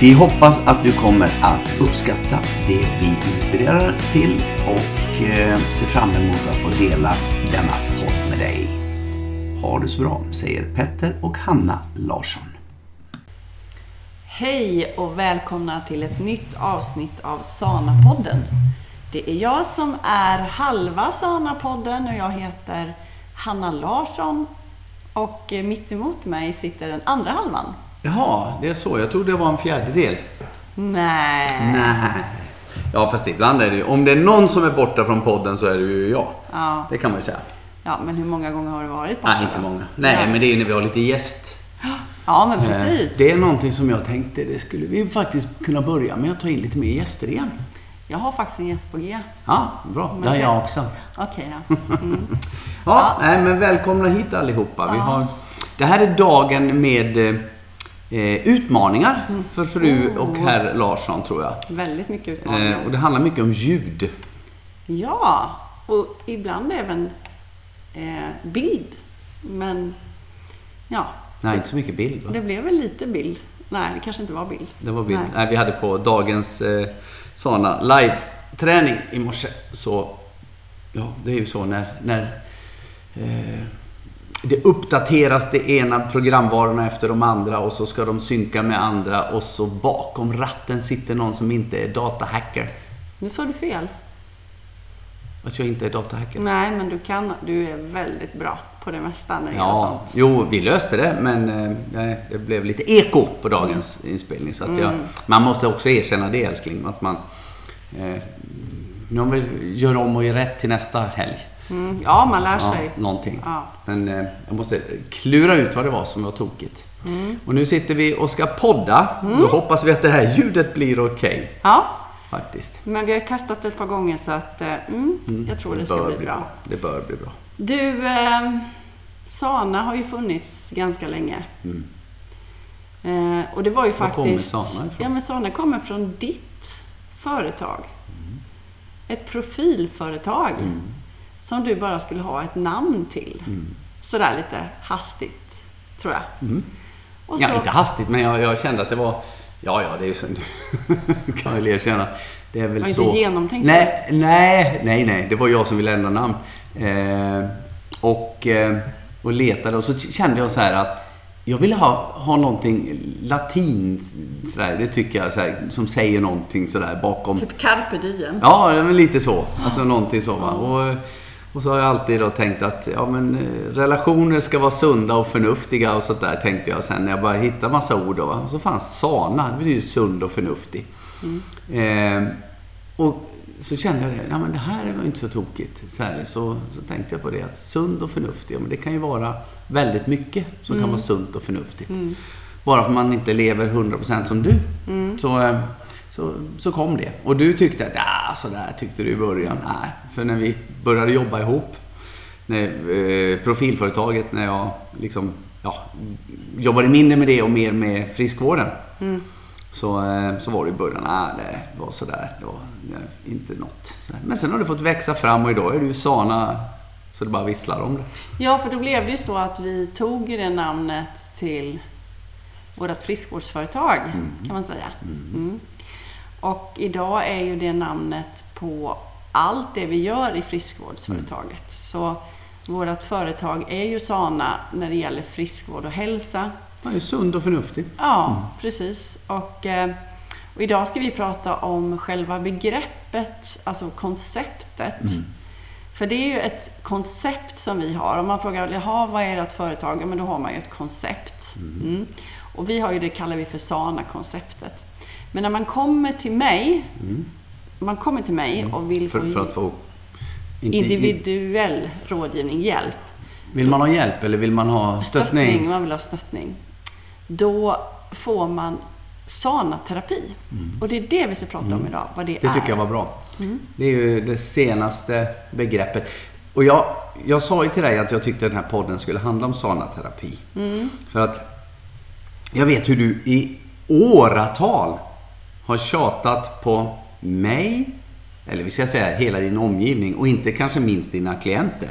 Vi hoppas att du kommer att uppskatta det vi inspirerar till och eh, ser fram emot att få dela denna podd med dig. Ha det så bra, säger Petter och Hanna Larsson. Hej och välkomna till ett nytt avsnitt av Sana-podden. Det är jag som är halva Sana-podden och jag heter Hanna Larsson och eh, mitt emot mig sitter den andra halvan. Jaha, det är så. Jag trodde det var en fjärdedel. Nej. Nej. Ja, fast ibland är det ju... Om det är någon som är borta från podden så är det ju jag. Ja. Det kan man ju säga. Ja, men hur många gånger har du varit borta? Nej, inte många. Nej, Nej. men det är ju när vi har lite gäst. Ja, men precis. Eh, Det är någonting som jag tänkte, det skulle vi faktiskt kunna börja med att ta in lite mer gäster igen. Jag har faktiskt en gäst på G. Ja, bra. Men Det har jag också. Okej då. Mm. Ja, Nej, men välkomna hit allihopa. Vi har, det här är dagen med eh, utmaningar för fru och herr Larsson, tror jag. Väldigt mycket utmaningar. Eh, och det handlar mycket om ljud. Ja, och ibland även eh, bild. Men ja, Nej, inte så mycket bild, va? det blev väl lite bild. Nej, det kanske inte var bild. Det var bild. Nej. Nej. vi hade på dagens eh, Sana live-träning i morse. Så, ja, det är ju så när, när eh, det uppdateras det ena programvarorna efter de andra och så ska de synka med andra och så bakom ratten sitter någon som inte är datahacker. Nu sa du fel. Att jag inte är datahacker. Nej, men du kan. Du är väldigt bra på det mesta när det gäller Ja, sånt. jo, vi löste det men eh, nej, det blev lite eko på dagens inspelning. Så att jag, Mm. man måste också erkänna det älskling. Att man, eh, nu om vi gör om och gör rätt till nästa helg. Mm, ja, man lär Ja, sig. någonting. Ja. Men eh, jag måste klura ut vad det var som var tokigt. Mm. Och nu sitter vi och ska podda. Så hoppas vi att det här ljudet blir okej. Ja, faktiskt. men vi har ju testat ett par gånger så att eh, mm, jag tror det ska bör bli bra. Det bör bli bra. Du, eh, Sana har ju funnits ganska länge. Eh, och det var ju Var kommer faktiskt... Sana ifrån? Ja, men Sana kommer från ditt företag. Ett profilföretag. Mm. Som du bara skulle ha ett namn till. Sådär lite hastigt, tror jag. Mm. Ja, så- inte hastigt, men jag, jag kände att det var... Ja, ja, det är ju så... kan väl erkänna. Det är väl var inte så... genomtänkt. Nej, nej, nej, nej. Det var jag som ville ändra namn. Eh, och, eh, och letade och så kände jag så här att jag ville ha, ha någonting latin, sådär, det tycker jag, sådär, som säger någonting sådär bakom. Typ carpe diem. Ja, var lite så. Att det var någonting så. Va? Och, och så har jag alltid då tänkt att ja, men, eh, relationer ska vara sunda och förnuftiga och sånt där tänkte jag sen när jag bara hittade massa ord. Då? Och så fanns sana, det betyder sund och förnuftig. Eh, och så kände jag det, ja, men det här var ju inte så tokigt. Så, här, så, så tänkte jag på det att sund och förnuftig, ja, men det kan ju vara väldigt mycket som kan vara sunt och förnuftigt. Bara för att man inte lever 100% som du. Så, eh, så, så kom det. Och du tyckte att, ja så där tyckte du i början. Nej, för när vi började jobba ihop, när, eh, profilföretaget, när jag liksom, ja, jobbade mindre med det och mer med friskvården. Så, eh, så var det i början, nej det var sådär, det var nej, inte något. Sådär. Men sen har det fått växa fram och idag är du Sana så det bara visslar om det. Ja, för då blev det ju så att vi tog det namnet till vårt friskvårdsföretag, kan man säga. Mm. Och idag är ju det namnet på allt det vi gör i friskvårdsföretaget. Så vårt företag är ju Sana när det gäller friskvård och hälsa. Man är sund och förnuftig. Ja, precis. Och, eh, Och idag ska vi prata om själva begreppet, alltså konceptet. Mm. För det är ju ett koncept som vi har. Om man frågar, jaha, vad är ert företag? Ja, men då har man ju ett koncept. Mm. Och vi har ju det kallar vi för SANA-konceptet. Men när man kommer till mig, man kommer till mig och vill få Mm. För, för att få... individuell rådgivning, hjälp, Vill man ha hjälp eller vill man ha stöttning? man vill ha stöttning. Då får man SANA-terapi. Och det är det vi ska prata om idag, vad det, Mm. Det är. tycker jag var bra. Det är ju det senaste begreppet. Och jag, jag sa ju till dig att jag tyckte den här podden skulle handla om sanaterapi. För att jag vet hur du i åratal har tjatat på mig, eller vi ska säga hela din omgivning och inte kanske minst dina klienter.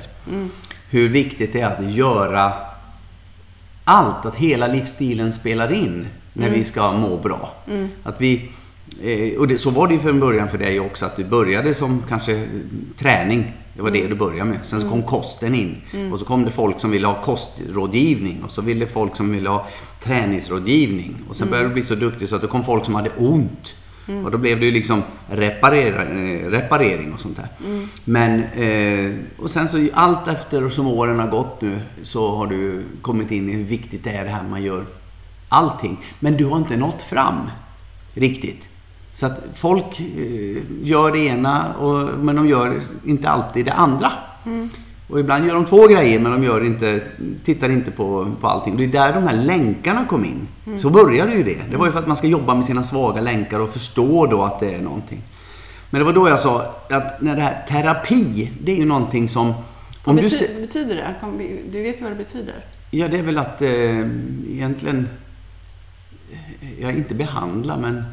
Hur viktigt det är att göra allt, att hela livsstilen spelar in när vi ska må bra. Att vi, och det, så var det ju från början för dig också, att du började som kanske eh, träning. Det var det du började med. Sen så kom kosten in. Och så kom det folk som ville ha kostrådgivning. Och så ville folk som ville ha träningsrådgivning. Och sen började du bli så duktig så att det kom folk som hade ont. Och då blev det ju liksom eh, reparering och sånt där. Men, eh, och sen så allt efter som åren har gått nu så har du kommit in i hur viktigt det är det här man gör allting. Men du har inte nått fram riktigt. Så att folk eh, gör det ena och, men de gör inte alltid det andra. Och ibland gör de två grejer men de gör inte, tittar inte på, på allting. Det är där de här länkarna kom in. Så började ju det. Det var ju för att man ska jobba med sina svaga länkar och förstå då att det är någonting. Men det var då jag sa att när det här terapi, det är ju någonting som... Du bety- se- vad betyder det? Du vet ju vad det betyder? Ja, det är väl att eh, egentligen... eh, Ja, inte behandla, men...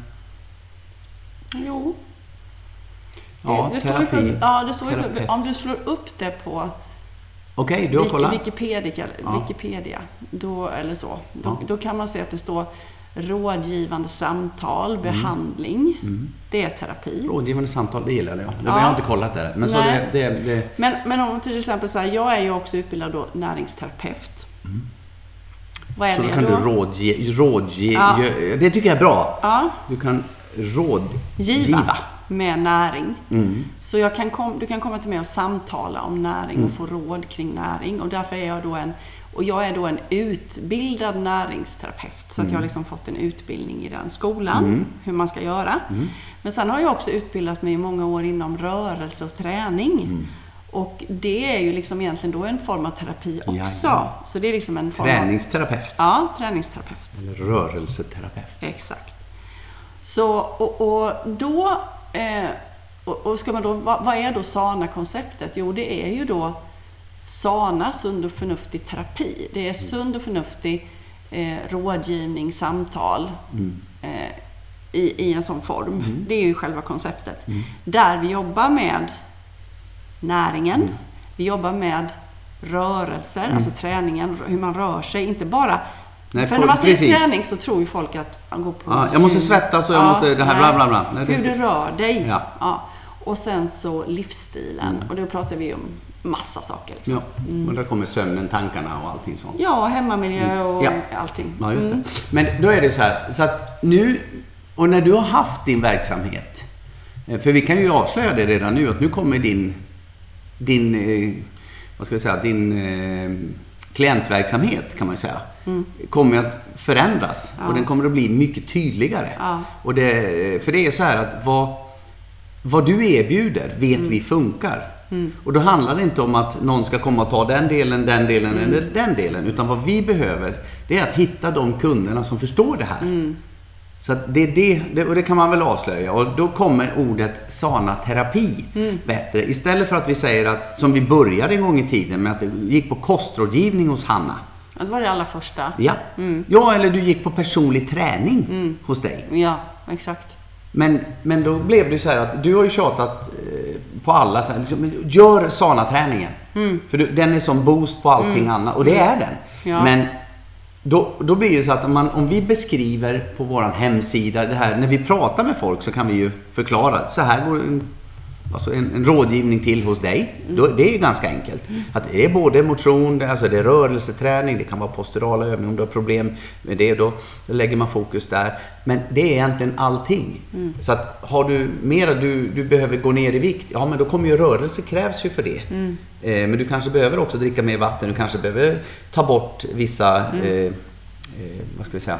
Jo. Ja, det, det står ju terapi. för, ja, det står ju för, om du slår upp det på Okej, du har kollat? Wikipedia, Ja. Wikipedia då, eller så, då, Ja. då kan man se att det står rådgivande samtal, Mm. behandling. Det är terapi. Rådgivande samtal, det gillar jag. Det Ja. har jag inte kollat där. Men så det, det, det... Men, men om till exempel så här, jag är ju också utbildad då näringsterapeut. Vad är Mm. Så det då kan då? du rådge... rådge Ja. Det tycker jag är bra. Ja, Du kan rådgiva. giva med näring. Mm. Så jag kan kom, du kan komma till mig och samtala om näring Mm. och få råd kring näring. Och därför är jag då en, och jag är då en utbildad näringsterapeut. Så att jag har liksom fått en utbildning i den skolan, hur man ska göra. Men sen har jag också utbildat mig i många år inom rörelse och träning. Och det är ju liksom egentligen då en form av terapi också. Så det är liksom en form av... Träningsterapeut. Ja, träningsterapeut. Eller rörelseterapeut. Exakt. Så, och, och då, eh, och, och ska man då, vad, vad är då SANA-konceptet? Jo, det är ju då SANA, sund och förnuftig terapi. Det är sund och förnuftig eh, rådgivning, samtal eh, i, i en sån form. Det är ju själva konceptet. Där vi jobbar med näringen, vi jobbar med rörelser, alltså träningen, hur man rör sig, inte bara Nej, för när man säger precis. träning så tror ju folk att man går på Ja, jag måste gym. svettas och jag måste- det här nej. bla, bla, bla. Nej, det- Hur du rör dig. Ja. Och sen så livsstilen. Mm. Och då pratar vi om massa saker. Liksom. Ja, och där kommer sömnen, tankarna och allting sånt. Ja, hemmamiljö och Mm. Ja. allting. Ja, just det. Mm. Men då är det så här, så att nu, och när du har haft din verksamhet, eh, för vi kan ju avslöja det redan nu, att nu kommer din, din, eh, vad ska vi säga, din eh, klientverksamhet kan man ju säga, kommer att förändras Mm. Ja. och den kommer att bli mycket tydligare. Ja. Och det, för det är så här att vad, vad du erbjuder vet Mm. vi funkar. Och då handlar det inte om att någon ska komma och ta den delen, den delen Mm. eller den delen. Utan vad vi behöver, det är att hitta de kunderna som förstår det här. Mm. Så det det, det, och det kan man väl avslöja. Och då kommer ordet sana-terapi Mm. bättre. Istället för att vi säger att, som vi började en gång i tiden med att du gick på kostrådgivning hos Hanna. Ja, Det var det allra första. Ja. Mm. ja, eller du gick på personlig träning hos dig. Ja, exakt. Men, men då blev det så här att du har ju tjatat eh, på alla så här, liksom, gör Sana-träningen. För du, den är som boost på allting annat och det är den. Ja. Men då, då blir det så att om, man, om vi beskriver på vår hemsida det här, när vi pratar med folk så kan vi ju förklara. Så här går en alltså en, en rådgivning till hos dig. Mm. Då, det är ju ganska enkelt. Att det är både motion, det, alltså det är rörelseträning, det kan vara posturala övningar om du har problem med det. Då, då lägger man fokus där. Men det är egentligen allting. Mm. Så att har du mera, du, du behöver gå ner i vikt, ja men då kommer ju rörelse krävs ju för det. Mm. Eh, men du kanske behöver också dricka mer vatten, du kanske behöver ta bort vissa Mm. eh, eh, vad ska vi säga,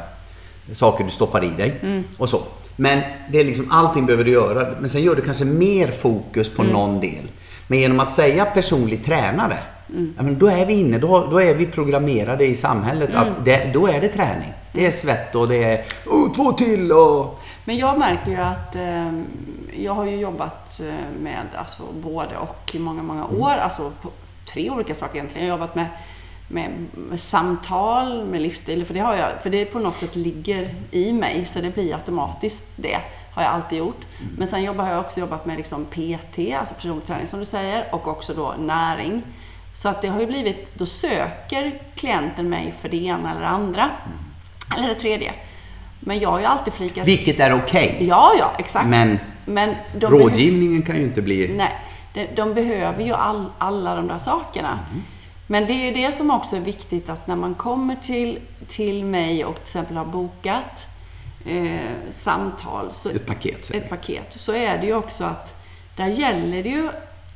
saker du stoppar i dig Mm. och så. Men det är liksom, allting behöver du göra. Men sen gör du kanske mer fokus Mm. på någon del. Men genom att säga personlig tränare, Mm. ja, men då är vi inne, då, då är vi programmerade i samhället Mm. att det, då är det träning. Det är svett och det är oh, två till och... Men jag märker ju att eh, jag har ju jobbat eh, med alltså, både och i många, många år. Alltså på tre olika saker egentligen. Jag har jobbat med, med, med samtal, med livsstil. För det, har jag, för det på något sätt ligger i mig. Så det blir automatiskt det. Har jag alltid gjort. Men sen jobbar, har jag också jobbat med liksom PT, alltså personlig träning som du säger. Och också då näring. Så att det har ju blivit, då söker klienten mig för det ena eller det andra. Eller det tredje. Men jag har ju alltid flikat Vilket är okej. Ja, ja, exakt. Men Men rådgivningen kan ju inte bli... Nej, de, de behöver ju all, alla de där sakerna. Men det är ju det som också är viktigt att när man kommer till, till mig och till exempel har bokat eh, samtal, så, Ett paket. ett paket, så är det ju också att där gäller det ju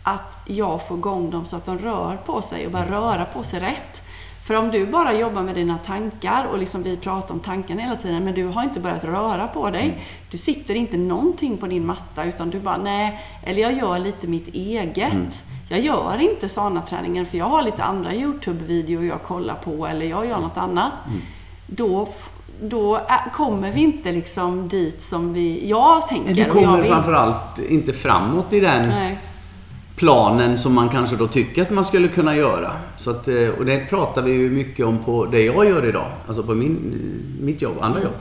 att jag får igång dem så att de rör på sig och börjar röra på sig rätt. För om du bara jobbar med dina tankar och liksom vi pratar om tankarna hela tiden men du har inte börjat röra på dig. Du sitter inte någonting på din matta utan du bara nej, eller jag gör lite mitt eget. Jag gör inte sana-träningen för jag har lite andra Youtube-videor jag kollar på eller jag gör något annat. Då, f- då ä- kommer vi inte liksom dit som vi, jag tänker. Du och jag kommer vill. framförallt inte framåt i den Nej. Planen som man kanske då tycker att man skulle kunna göra. Så att, eh, och det pratar vi ju mycket om på det jag gör idag, alltså på min, mitt jobb, andra jobb.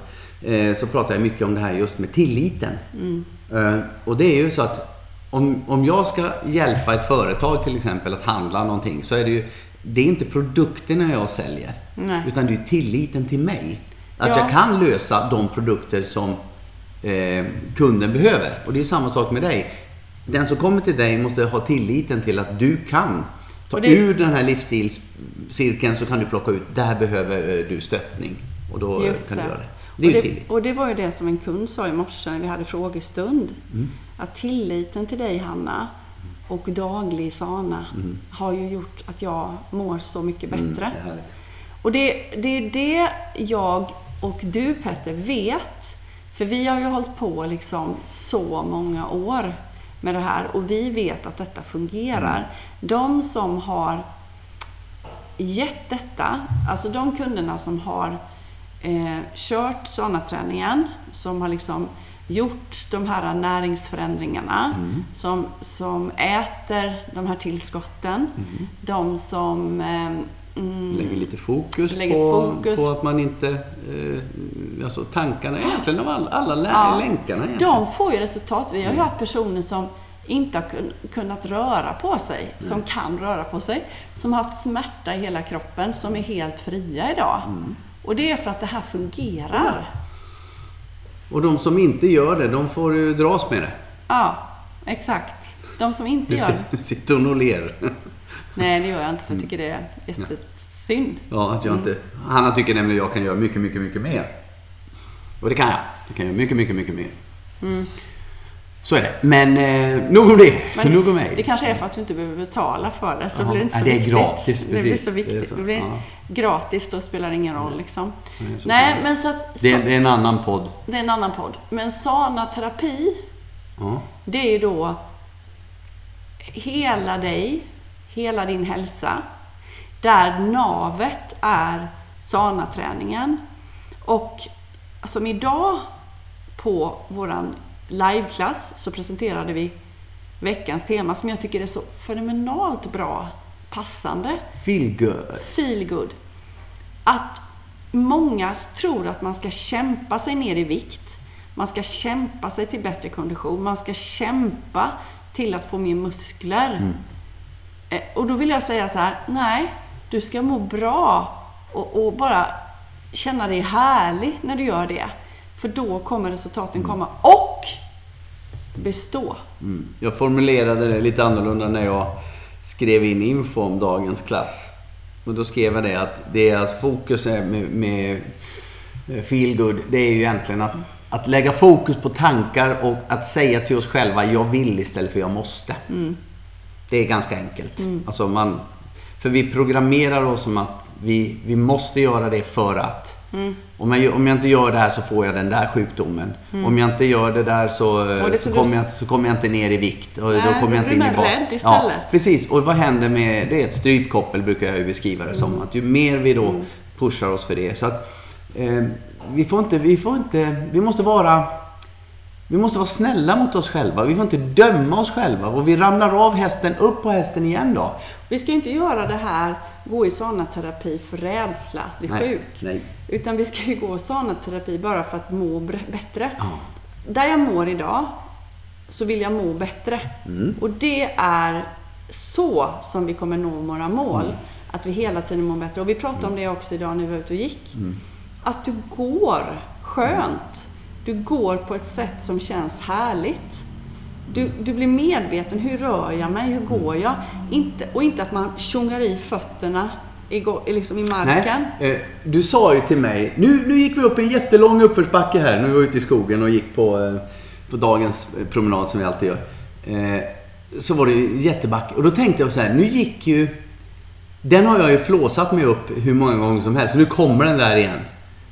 Eh, Så pratar jag mycket om det här just med tilliten. Eh, Och det är ju så att om, om jag ska hjälpa ett företag till exempel att handla någonting så är det ju det är inte produkterna jag säljer. Nej. Utan det är tilliten till mig. Att Ja. jag kan lösa de produkter som eh, kunden behöver. Och det är samma sak med dig. Den som kommer till dig måste ha tilliten till att du kan ta det- ur den här livsstilscirkeln så kan du plocka ut, där behöver eh, du stöttning. Och då eh, Just kan det. du göra det. Det är och, det, och det var ju det som en kund sa i morse när vi hade frågestund. Mm. Att tilliten till dig Hanna och daglig sana Mm. har ju gjort att jag mår så mycket bättre. Det är härligt. Och det, det är det jag och du Petter vet. För vi har ju hållit på liksom så många år med det här. Och vi vet att detta fungerar. De som har gett detta, alltså de kunderna som har eh, kört sådana träningen, som har liksom gjort de här näringsförändringarna, som, som äter de här tillskotten, de som eh, mm, Lägger lite fokus, Lägger på, fokus. på att man inte... Eh, alltså tankarna egentligen, av alla, alla Ja, länkarna egentligen. De får ju resultat. Vi har ju haft personer som inte har kun, kunnat röra på sig, som kan röra på sig, som har haft smärta i hela kroppen, som är helt fria idag. Mm. Och det är för att det här fungerar. Och de som inte gör det, de får ju dras med det. Ja, exakt. De som inte gör det. sit- sitter hon och ler. Nej, det gör jag inte för jag tycker det är jättesynd. Ja, att jag inte... Hanna tycker nämligen att jag kan göra mycket, mycket, mycket mer. Och det kan jag. Jag kan göra mycket, mycket, mycket mer. Så är det. Men eh, nog om det. Men nog om mig. Det kanske är för att du inte behöver betala för det, så blir det inte så det är viktigt. gratis, Det blir så Det viktigt. så. Det blir Ja. gratis, då spelar det ingen roll liksom. Nej, Nej, det. men så att... Det, så, är- det är en annan podd. det är en annan podd. Men sana-terapi, Ja. det är ju då hela dig, hela din hälsa, där navet är sana-träningen. Och som idag på våran liveklass så presenterade vi veckans tema som jag tycker är så fenomenalt bra, passande. Feel good. Feel good. Att många tror att man ska kämpa sig ner i vikt. Man ska kämpa sig till bättre kondition. Man ska kämpa till att få mer muskler. Eh, Och då vill jag säga så här, nej, du ska må bra och, och bara känna dig härlig när du gör det. För då kommer resultaten komma. Och bestå. Mm. Jag formulerade det lite annorlunda när jag skrev in info om dagens klass. Och då skrev jag det att att fokus är med, med feel good, det är ju egentligen att, att lägga fokus på tankar och att säga till oss själva jag vill istället för jag måste. Mm. Det är ganska enkelt. Alltså man, för vi programmerar oss som att vi, vi måste göra det för att. Mm. Om, jag, om jag inte gör det här så får jag den där sjukdomen. Om jag inte gör det där så, Mm. det så, kommer jag, inte- så kommer jag inte ner i vikt. Och Nej, då kommer jag inte in i rädd Ja, istället. precis. Och vad händer med... Det är ett strypkoppel brukar jag ju beskriva det Mm. som. Att ju mer vi då pushar oss för det. Så att eh, vi får inte... Vi får inte... Vi måste vara... Vi måste vara snälla mot oss själva. Vi får inte döma oss själva. Och vi ramlar av hästen, upp på hästen igen då. Vi ska inte göra det här, gå i terapi för rädsla att bli sjuk. Nej. Utan vi ska ju gå terapi bara för att må bättre. Ja. Där jag mår idag så vill jag må bättre. Mm. Och det är så som vi kommer nå våra mål. Mm. Att vi hela tiden mår bättre. Och vi pratade om det också idag när vi var ute och gick. Mm. Att du går skönt. Du går på ett sätt som känns härligt. Du, du blir medveten. Hur rör jag mig? Hur går jag? Inte, och inte att man tjongar i fötterna i, liksom i marken. Nej, eh, du sa ju till mig, nu, nu gick vi upp en jättelång uppförsbacke här, nu var vi ute i skogen och gick på, eh, på dagens eh, promenad som vi alltid gör. Eh, så var det ju jättebacke och då tänkte jag så här, nu gick ju... Den har jag ju flåsat mig upp hur många gånger som helst, nu kommer den där igen,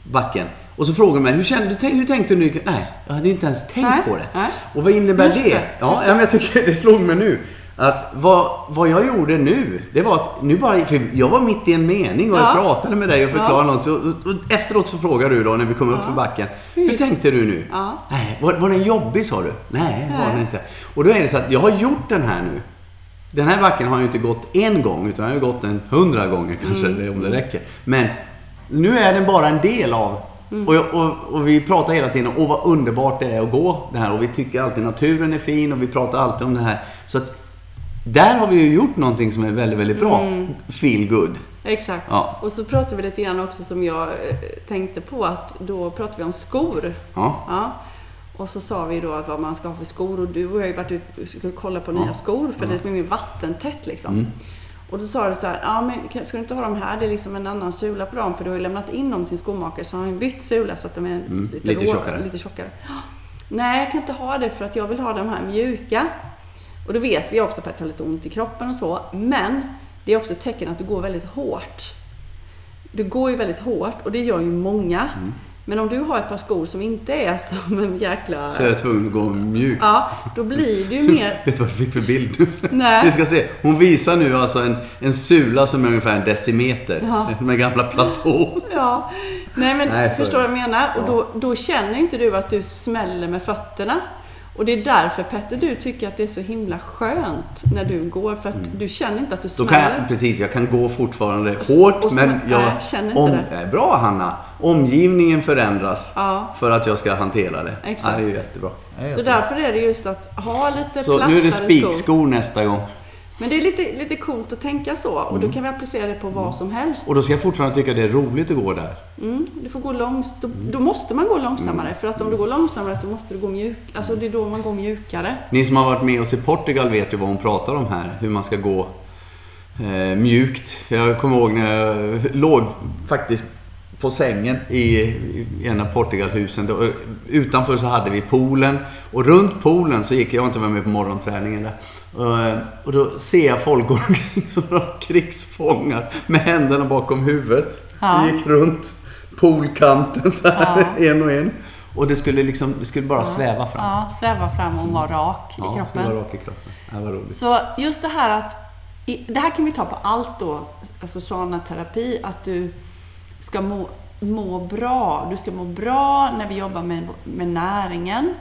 backen. Och så frågar de mig, hur, kände, hur tänkte du? Nej, jag hade inte ens tänkt Nej, på det. nej. Och vad innebär Just det? det, Ja, ja, men jag tycker det slog mig nu. Att vad, vad jag gjorde nu, det var att nu bara, för jag var mitt i en mening och jag Ja. pratade med dig och förklarade Ja. något. Så, och, efteråt så frågade du då när vi kom upp för backen. Hur tänkte du nu? Ja. Nej, var, var den jobbig sa du? Nej, var Nej. den inte. Och då är det så att jag har gjort den här nu. Den här backen har ju inte gått en gång utan jag har gått en hundra gånger kanske, Mm. om det räcker. Men nu är den bara en del av Mm. och, jag, och, och vi pratar hela tiden om vad underbart det är att gå det här och vi tycker alltid naturen är fin och vi pratar alltid om det här. Så att där har vi ju gjort någonting som är väldigt, väldigt bra. Feel good. Exakt. Ja. Och så pratade vi lite grann också som jag eh, tänkte på att då pratade vi om skor. Ja. Ja. Och så sa vi då att vad man ska ha för skor och du och jag har ju varit ute och ska kolla på nya skor för det är mer vattentätt liksom. Mm. Och då sa du så här, ja men ska du inte ha dem här? Det är liksom en annan sula på dem för du har ju lämnat in dem till en skomakare så har han bytt sula så att de är lite, Mm, lite rå- tjockare. lite tjockare. Nej, jag kan inte ha det för att jag vill ha de här mjuka. Och då vet vi också att det har lite ont i kroppen och så. Men det är också ett tecken att du går väldigt hårt. Du går ju väldigt hårt och det gör ju många. Mm. Men om du har ett par skor som inte är som en jäkla... Så jag är tvungen att gå mjukt. Ja, då blir det ju mer... Vet du vad jag fick för bild? Nej. Vi ska se. Hon visar nu alltså en, en sula som är ungefär en decimeter. Ja. Med gamla platå. Ja. Nej men Nej, förstår du vad jag menar? Och då, då känner inte du att du smäller med fötterna. Och det är därför Petter, du tycker att det är så himla skönt när du går. För att du känner inte att du Mm. Smäller. jag, precis, jag kan gå fortfarande hårt och men jag... nej, känner inte om, det. eh, Bra Hanna! Omgivningen förändras Ja. för att jag ska hantera det. Exakt. Ja, det är ju jättebra. Det är Så därför är det just att ha lite Så plattare nu är det skor. spikskor nästa gång. Men det är lite, lite coolt att tänka så. Och Mm. då kan vi applicera det på vad som helst. Och då ska jag fortfarande tycka det är roligt att gå där. Mm, du får gå långs då, då måste man gå långsammare. För att om du går långsammare så måste du gå mjuk. Alltså det är då man går mjukare. Ni som har varit med oss i Portugal vet ju vad hon pratar om här. Hur man ska gå eh, mjukt. Jag kommer ihåg när jag låg faktiskt på sängen i, en av Portugalhusen. Då, utanför så hade vi poolen. Och runt poolen så gick jag, jag var inte med på morgonträningen där. Och, eh, och då ser jag folk gå omkring som krigsfångar med händerna bakom huvudet. Ja. Vi gick runt poolkanten så här, en och en. Och det skulle liksom, det skulle bara sväva fram. Ja, sväva fram och vara rak i Ja, kroppen. var rak i kroppen. Det var roligt. Så just det här att, det här kan vi ta på allt då, alltså terapi att du ska må, må bra. Du ska må bra när vi jobbar med, med näringen.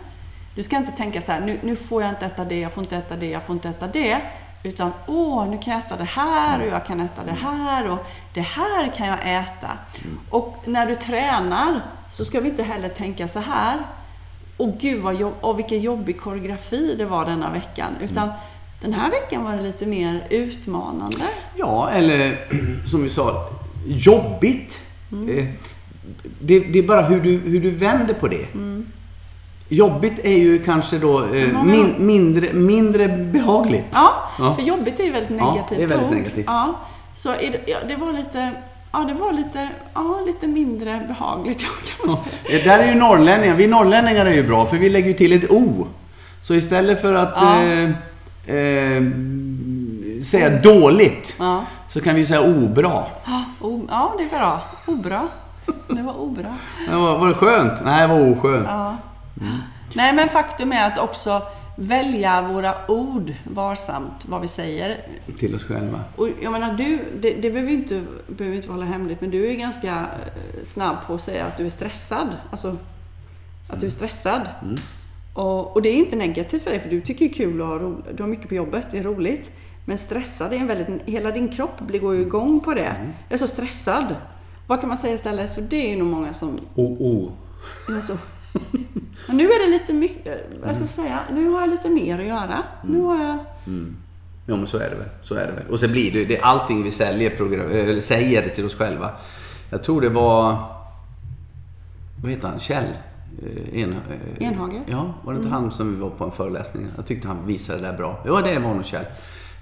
Du ska inte tänka så här, nu, nu får jag inte äta det, jag får inte äta det, jag får inte äta det. Utan, åh, nu kan jag äta det här och jag kan äta det här och det här kan jag äta. Och när du tränar så ska vi inte heller tänka så här, och gud vad jobb, och vilken jobbig koreografi det var denna veckan. Utan den här veckan var det lite mer utmanande. Ja, eller som vi sa, jobbigt. Mm. Eh, Det, det är bara hur du, hur du vänder på det. Jobbigt är ju kanske då eh, min, mindre, mindre behagligt. Ja, Ja. för jobbigt är ju väldigt Ja, negativt det är väldigt negativt. Ja, så det, ja, det var lite, ja, det var lite, ja, lite mindre behagligt. Ja. Det där är ju norrlänningar. Vi norrlänningar är ju bra för vi lägger ju till ett O. Så istället för att Ja. eh, eh, säga dåligt Ja. så kan vi säga obra. Ja, o, ja, det är bra. Obra. Det var obra. Men Var, var det skönt? Nej, det var oskönt. Ja. Mm. Nej, men faktum är att också välja våra ord varsamt, vad vi säger. Till oss själva. Och jag menar, du, det, det behöver inte, behöver inte hålla hemligt, men du är ganska eh, snabb på att säga att du är stressad. Alltså, att du är stressad. Och, och det är inte negativt för dig, för du tycker det är kul att ha ro, Du har mycket på jobbet, det är roligt. Men stressad är en väldigt... Hela din kropp blir, går ju igång på det. Jag är så stressad. Vad kan man säga istället? För det är ju nog många som O, o. är så. Men nu är det lite mycket, vad ska jag säga, nu har jag lite mer att göra. Nu har jag... Jo men så är det väl. Så är det väl. Och så blir det, det är allting vi säljer, program, eller säger till oss själva. Jag tror det var... Vad heter han? Kjell? Eh, En, eh, Enhager? Ja, var det inte han som vi var på en föreläsning? Jag tyckte han visade det där bra. Ja, det var nog Kjell.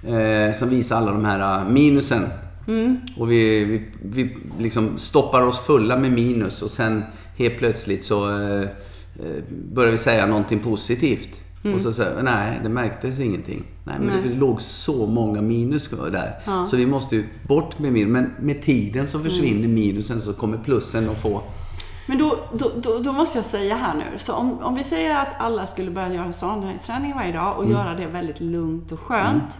Eh, som visade alla de här eh, minusen. Och vi, vi, vi liksom stoppar oss fulla med minus och sen helt plötsligt så eh, eh, börjar vi säga någonting positivt. Och så säger nej, det märktes ingenting. Nej, men Nej. det låg så många minus där. Ja. Så vi måste ju bort med minus. Men med tiden så försvinner minusen så kommer plussen att få... Men då, då, då, då måste jag säga här nu, så om, om vi säger att alla skulle börja göra träning varje dag och göra det väldigt lugnt och skönt.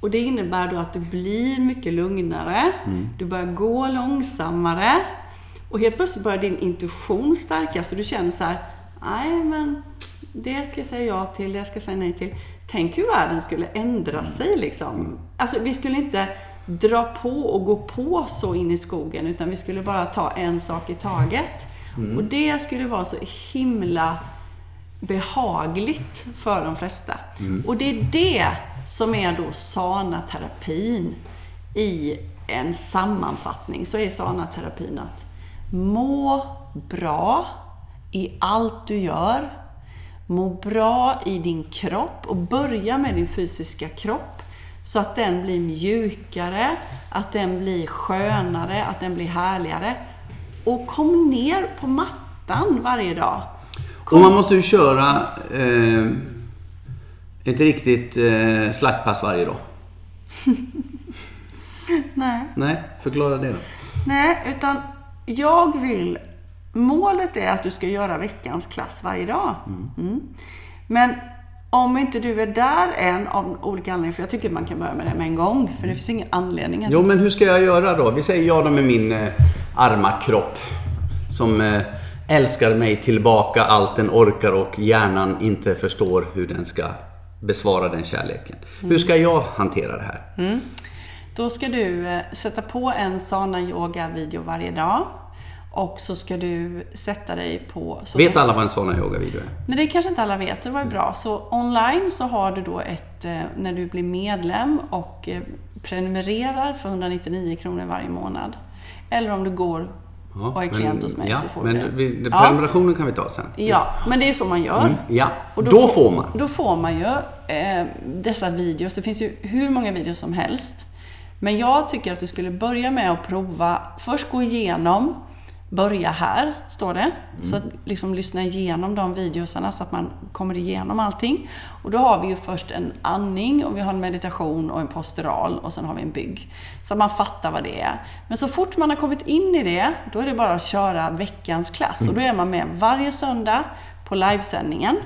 Och det innebär då att du blir mycket lugnare, du börjar gå långsammare och helt plötsligt börjar din intuition stärkas och du känner så här, nej men det ska jag säga ja till, det ska jag säga nej till. Tänk hur världen skulle ändra sig liksom. Alltså vi skulle inte dra på och gå på så in i skogen utan vi skulle bara ta en sak i taget. Och det skulle vara så himla behagligt för de flesta. Och det är det som är då sana-terapin i en sammanfattning. Så är sana-terapin att må bra i allt du gör. Må bra i din kropp och börja med din fysiska kropp så att den blir mjukare, att den blir skönare, att den blir härligare. Och kom ner på mattan varje dag. Och man måste ju köra eh, ett riktigt eh, slaktpass varje dag. Nej. Nej, förklara det då. Nej, utan jag vill... Målet är att du ska göra veckans klass varje dag. Mm. Men om inte du är där än av olika anledningar, för jag tycker man kan börja med det med en gång, för det finns ingen anledning att... Jo, men hur ska jag göra då? Vi säger ja då med min eh, arma kropp. Som eh, älskar mig tillbaka allt den orkar och hjärnan inte förstår hur den ska besvara den kärleken. Hur ska jag hantera det här? Då ska du eh, sätta på en sana yoga-video varje dag. Och så ska du sätta dig på... Vet alla vad en sån yoga-video är? Nej, det kanske inte alla vet. Det var ju bra. Så online så har du då ett, eh, när du blir medlem och eh, prenumererar för 199 kronor varje månad. Eller om du går och är klient hos mig ja, så får men du det. vi, Ja. prenumerationen kan vi ta sen. Ja, men det är så man gör. Mm, ja, Och då, får man. Då får man ju eh, dessa videos. Det finns ju hur många videos som helst. Men jag tycker att du skulle börja med att prova, först gå igenom, börja här, står det. Så att liksom lyssna igenom de videosarna så att man kommer igenom allting. Och då har vi ju först en andning och vi har en meditation och en postural och sen har vi en bygg. Så att man fattar vad det är. Men så fort man har kommit in i det, då är det bara att köra veckans klass. Och då är man med varje söndag på livesändningen.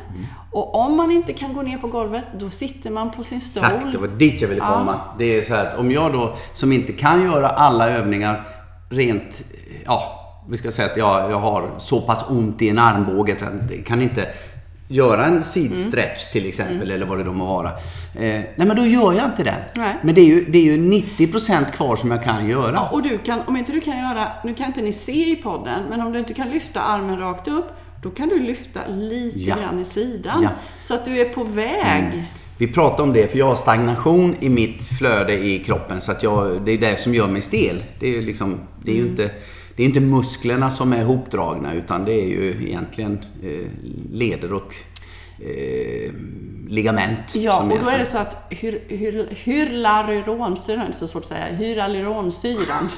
Och om man inte kan gå ner på golvet, då sitter man på sin stol. Exakt, det var dit jag ville Ja. komma. Det är så här att om jag då, som inte kan göra alla övningar rent, ja, vi ska säga att jag, jag har så pass ont i en armbåge så jag kan inte göra en sidstretch till exempel, eller vad det då må vara. Eh, nej, men då gör jag inte den. Nej. Men det är, ju, det är ju 90% kvar som jag kan göra. Ja, och du kan, om inte du kan göra, nu kan inte ni se i podden, men om du inte kan lyfta armen rakt upp, då kan du lyfta lite Ja. grann i sidan. Ja. Så att du är på väg. Vi pratade om det, för jag har stagnation i mitt flöde i kroppen. Så att jag, det är det som gör mig stel. Det är ju liksom, det är ju inte... det är inte musklerna som är hopdragna utan det är ju egentligen eh, leder och eh, ligament. Ja, och då är det egentligen- så att hyr, hyr, det är så svårt att säga, hylaluronsyran,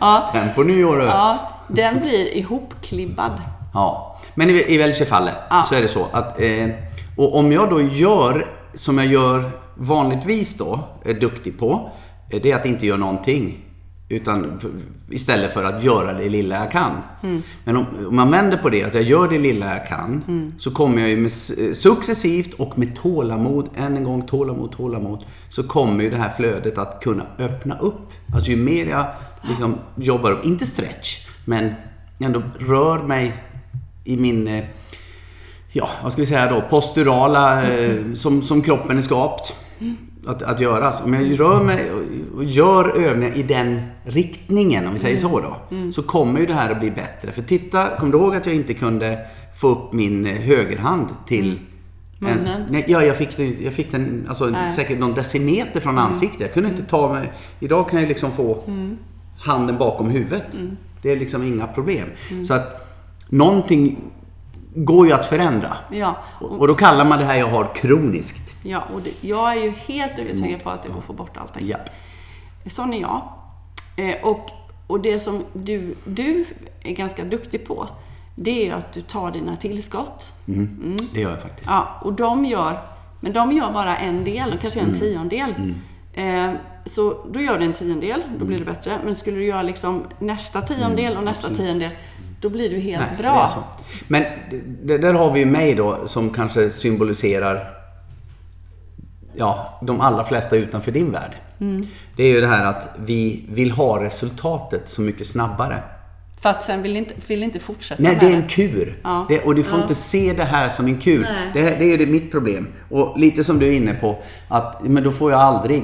ja, Den på nyår. Ja. ja, den blir ihopklibbad. ja. Men i, i väldigt fallet Ja. så är det så att eh, och om jag då gör som jag gör vanligtvis då, är duktig på, eh, det är att inte göra någonting. Utan istället för att göra det lilla jag kan. Men om, om man vänder på det, att jag gör det lilla jag kan, så kommer jag ju med, successivt och med tålamod, än en gång tålamod, tålamod, så kommer ju det här flödet att kunna öppna upp. Alltså ju mer jag liksom jobbar upp, inte stretch, men ändå rör mig i min eh, ja, vad ska vi säga då, posturala, mm. som, som kroppen är skapt att, att göras. Om jag rör mig och- gör övningar i den riktningen, om vi säger så då, så kommer ju det här att bli bättre. För titta, kom du ihåg att jag inte kunde få upp min eh, högerhand till Munnen? nej, ja, jag fick, den- jag fick den alltså, säkert någon decimeter från ansiktet. Jag kunde inte ta mig... Idag kan jag liksom få handen bakom huvudet. Det är liksom inga problem. Så att någonting går ju att förändra. Ja, Och, och då kallar man det här jag har kroniskt. Ja och det, jag är ju helt övertygad på att det går att få bort allting. Ja. Sån är jag. Eh, och, och det som du, du är ganska duktig på, det är att du tar dina tillskott. Mm. Det gör jag faktiskt. Ja, och de gör, men de gör bara en del, de kanske gör en tiondel. Eh, så då gör du en tiondel, då blir det bättre. Men skulle du göra liksom nästa tiondel och nästa tiondel, då blir du helt Nej, bra. Men där har vi ju mig då som kanske symboliserar ja, de allra flesta utanför din värld. Mm. Det är ju det här att vi vill ha resultatet så mycket snabbare. För att sen vill inte, vill inte fortsätta Nej, det är en kur. Ja. Det, och du får Ja. inte se det här som en kur. Det, här- det är det mitt problem. Och lite som du är inne på, att men då får jag aldrig.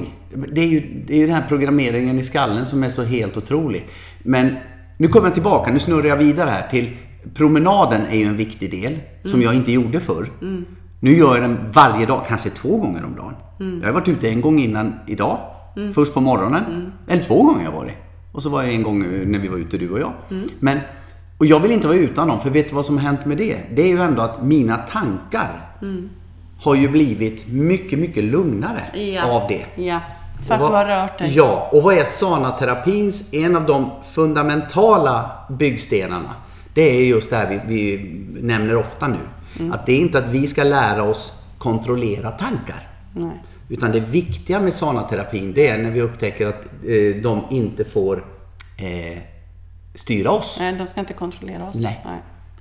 Det är ju, det är ju den här programmeringen i skallen som är så helt otrolig. Men nu kommer jag tillbaka, nu snurrar jag vidare här till promenaden är ju en viktig del som jag inte gjorde förr. Nu gör jag den varje dag, kanske två gånger om dagen. Jag har varit ute en gång innan idag. Först på morgonen. Eller två gånger har jag varit. Och så var jag en gång eh, när vi var ute, du och jag. Men, och jag vill inte vara utan dem, för vet du vad som har hänt med det? Det är ju ändå att mina tankar har ju blivit mycket, mycket lugnare Ja. av det. Ja, för att Och du vad- har rört dig. Ja, och vad är sanaterapins, en av de fundamentala byggstenarna? Det är just det här vi, vi nämner ofta nu. Mm. Att det är inte att vi ska lära oss kontrollera tankar. Nej. Utan det viktiga med sanaterapin, det är när vi upptäcker att eh, de inte får eh, styra oss. Nej, de ska inte kontrollera oss. Nej.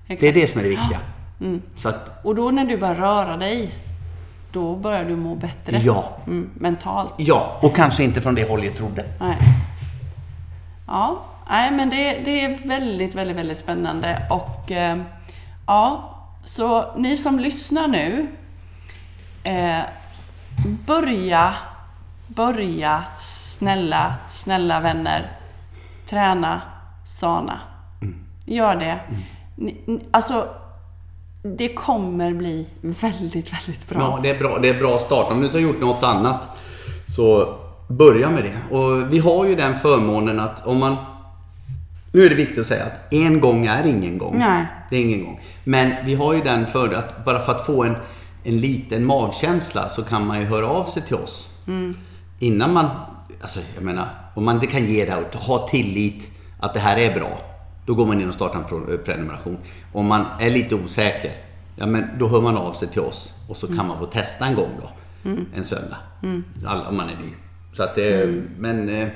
Exakt. Det är det som är det viktiga. Mm. Så att, Och då när du börjar röra dig, då börjar du må bättre. Ja. Mm, mentalt. ja, och kanske inte från det håll jag trodde. Nej. Ja, nej men det, det är väldigt, väldigt, väldigt spännande och eh, ja, så ni som lyssnar nu, eh, börja, börja snälla, snälla vänner, träna sana. Gör det. Ni, alltså, det kommer bli väldigt, väldigt bra. Ja, det är bra. Det är bra start. Om du inte har gjort något annat så börja med det. Och vi har ju den förmånen att om man... Nu är det viktigt att säga att en gång är ingen gång. Nej. Det är ingen gång. Men vi har ju den för att bara för att få en, en liten magkänsla så kan man ju höra av sig till oss. Innan man... Alltså jag menar, om man inte kan ge det här och ha tillit att det här är bra. Då går man in och startar en pro- prenumeration. Om man är lite osäker, ja men då hör man av sig till oss och så kan man få testa en gång då. En söndag. All, om man är ny. Så att det, men, eh,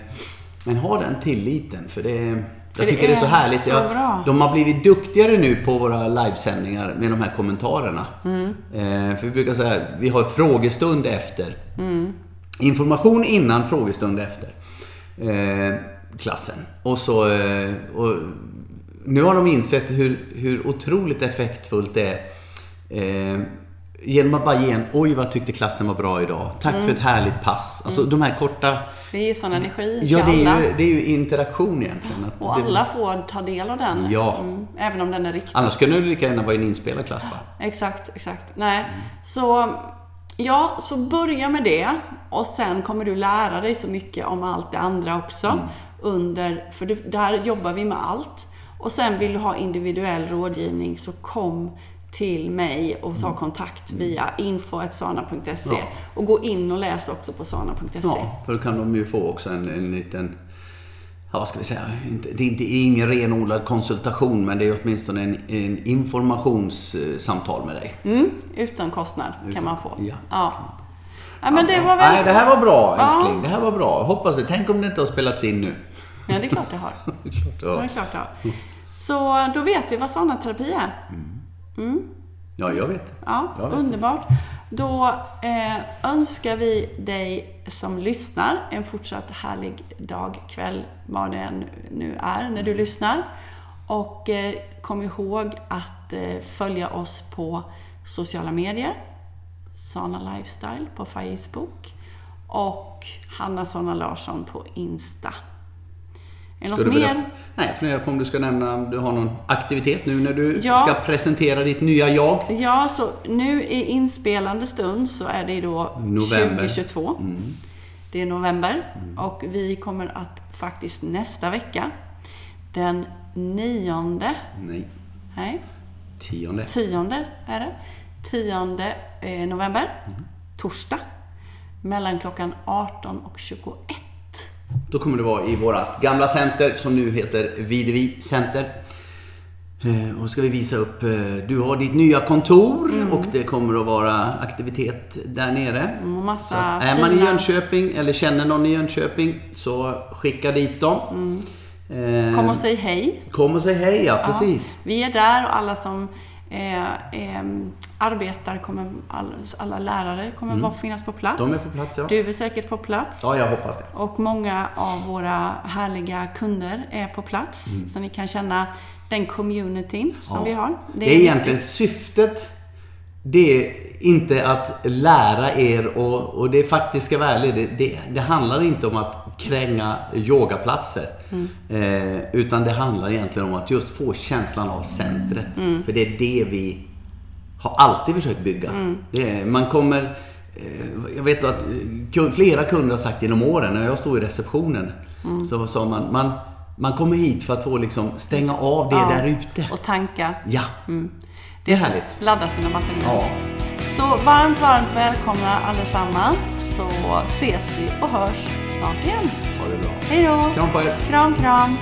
men ha den tilliten för det, jag tycker det är så är härligt. så Jag, de har blivit duktigare nu på våra livesändningar med de här kommentarerna. Mm. Eh, för vi brukar säga, vi har frågestund efter. Information innan, frågestund efter. Eh, klassen. Och så... Eh, och nu har de insett hur, hur otroligt effektfullt det är. Genom att bara ge en oj vad tyckte klassen var bra idag. Tack Mm. för ett härligt pass. Alltså de här korta... Det är ju sån energi Ja, det alla. är ju, det är ju interaktion egentligen. Att Och det- alla får ta del av den. Ja. Mm, även om den är riktad. Annars skulle det lika gärna vara en inspelad klass bara. Exakt, exakt. Nej. Så, ja, så börja med det. Och sen kommer du lära dig så mycket om allt det andra också. under, för det, där jobbar vi med allt. Och sen vill du ha individuell rådgivning så kom till mig och ta kontakt via info.sana.se Ja. och gå in och läs också på sana.se. Ja, för då kan de ju få också en, en liten, ja vad ska vi säga, det är inte ingen renodlad konsultation men det är åtminstone en, en informationssamtal med dig. Mm, utan kostnad kan Utan- man få. ja. Ja. Ja, men det var väl... Nej, det här var bra Ja. älskling. Det här var bra. Hoppas det. Tänk om det inte har spelats in nu. Ja, det är klart det har. Klart det Ja, är klart det har. Så då vet vi vad sonaterapi är. Ja, jag vet. Ja, Jag vet. underbart. Då eh, önskar vi dig som lyssnar en fortsatt härlig dag, kväll, vad det än nu är när du lyssnar. Och eh, kom ihåg att eh, följa oss på sociala medier. Sana Lifestyle på Facebook. Och Hanna Sonna Larsson på Insta. Är det något mer? Nej, jag funderar på om du ska nämna om du har någon aktivitet nu när du Ja. ska presentera ditt nya jag. Ja, så nu i inspelande stund så är det då November. 2022. Det är november och vi kommer att faktiskt nästa vecka den nionde, Nej, nej, tionde. tionde är det. Tionde eh, november, torsdag, mellan klockan 18 och 21. Då kommer det vara i vårt gamla center som nu heter Videvi Center. Eh, Och ska vi visa upp, eh, du har ditt nya kontor Mm. och det kommer att vara aktivitet där nere. Och massa Så är man i Jönköping eller känner någon i Jönköping så skicka dit dem. Eh, Mm. Kom och säg hej. Kom och säg hej, ja, precis. Ja, vi är där och alla som eh, eh, arbetar, kommer, all, alla lärare kommer vara finnas på plats. Mm. De är på plats, ja. Du är säkert på plats. Ja, jag hoppas det. Och många av våra härliga kunder är på plats. Så ni kan känna den communityn som Mm. Ja. vi har. Det är egentligen syftet. Det är inte att lära er och, och det faktiskt ska vara ärlig, det, det, det handlar inte om att kränga yogaplatser. Eh, utan det handlar egentligen om att just få känslan av centret. För det är det vi har alltid försökt bygga. Det är, man kommer... eh, Jag vet att eh, flera kunder har sagt genom åren, när jag stod i receptionen, så sa man, man man kommer hit för att få liksom stänga av det Ja. där ute. Och tanka. Ja, det är härligt. Ladda sina batterier. Ja. Så varmt, varmt välkomna allesammans. Så ses vi och hörs snart igen. Ha det bra. Hej då! Kram på er. Kram, kram!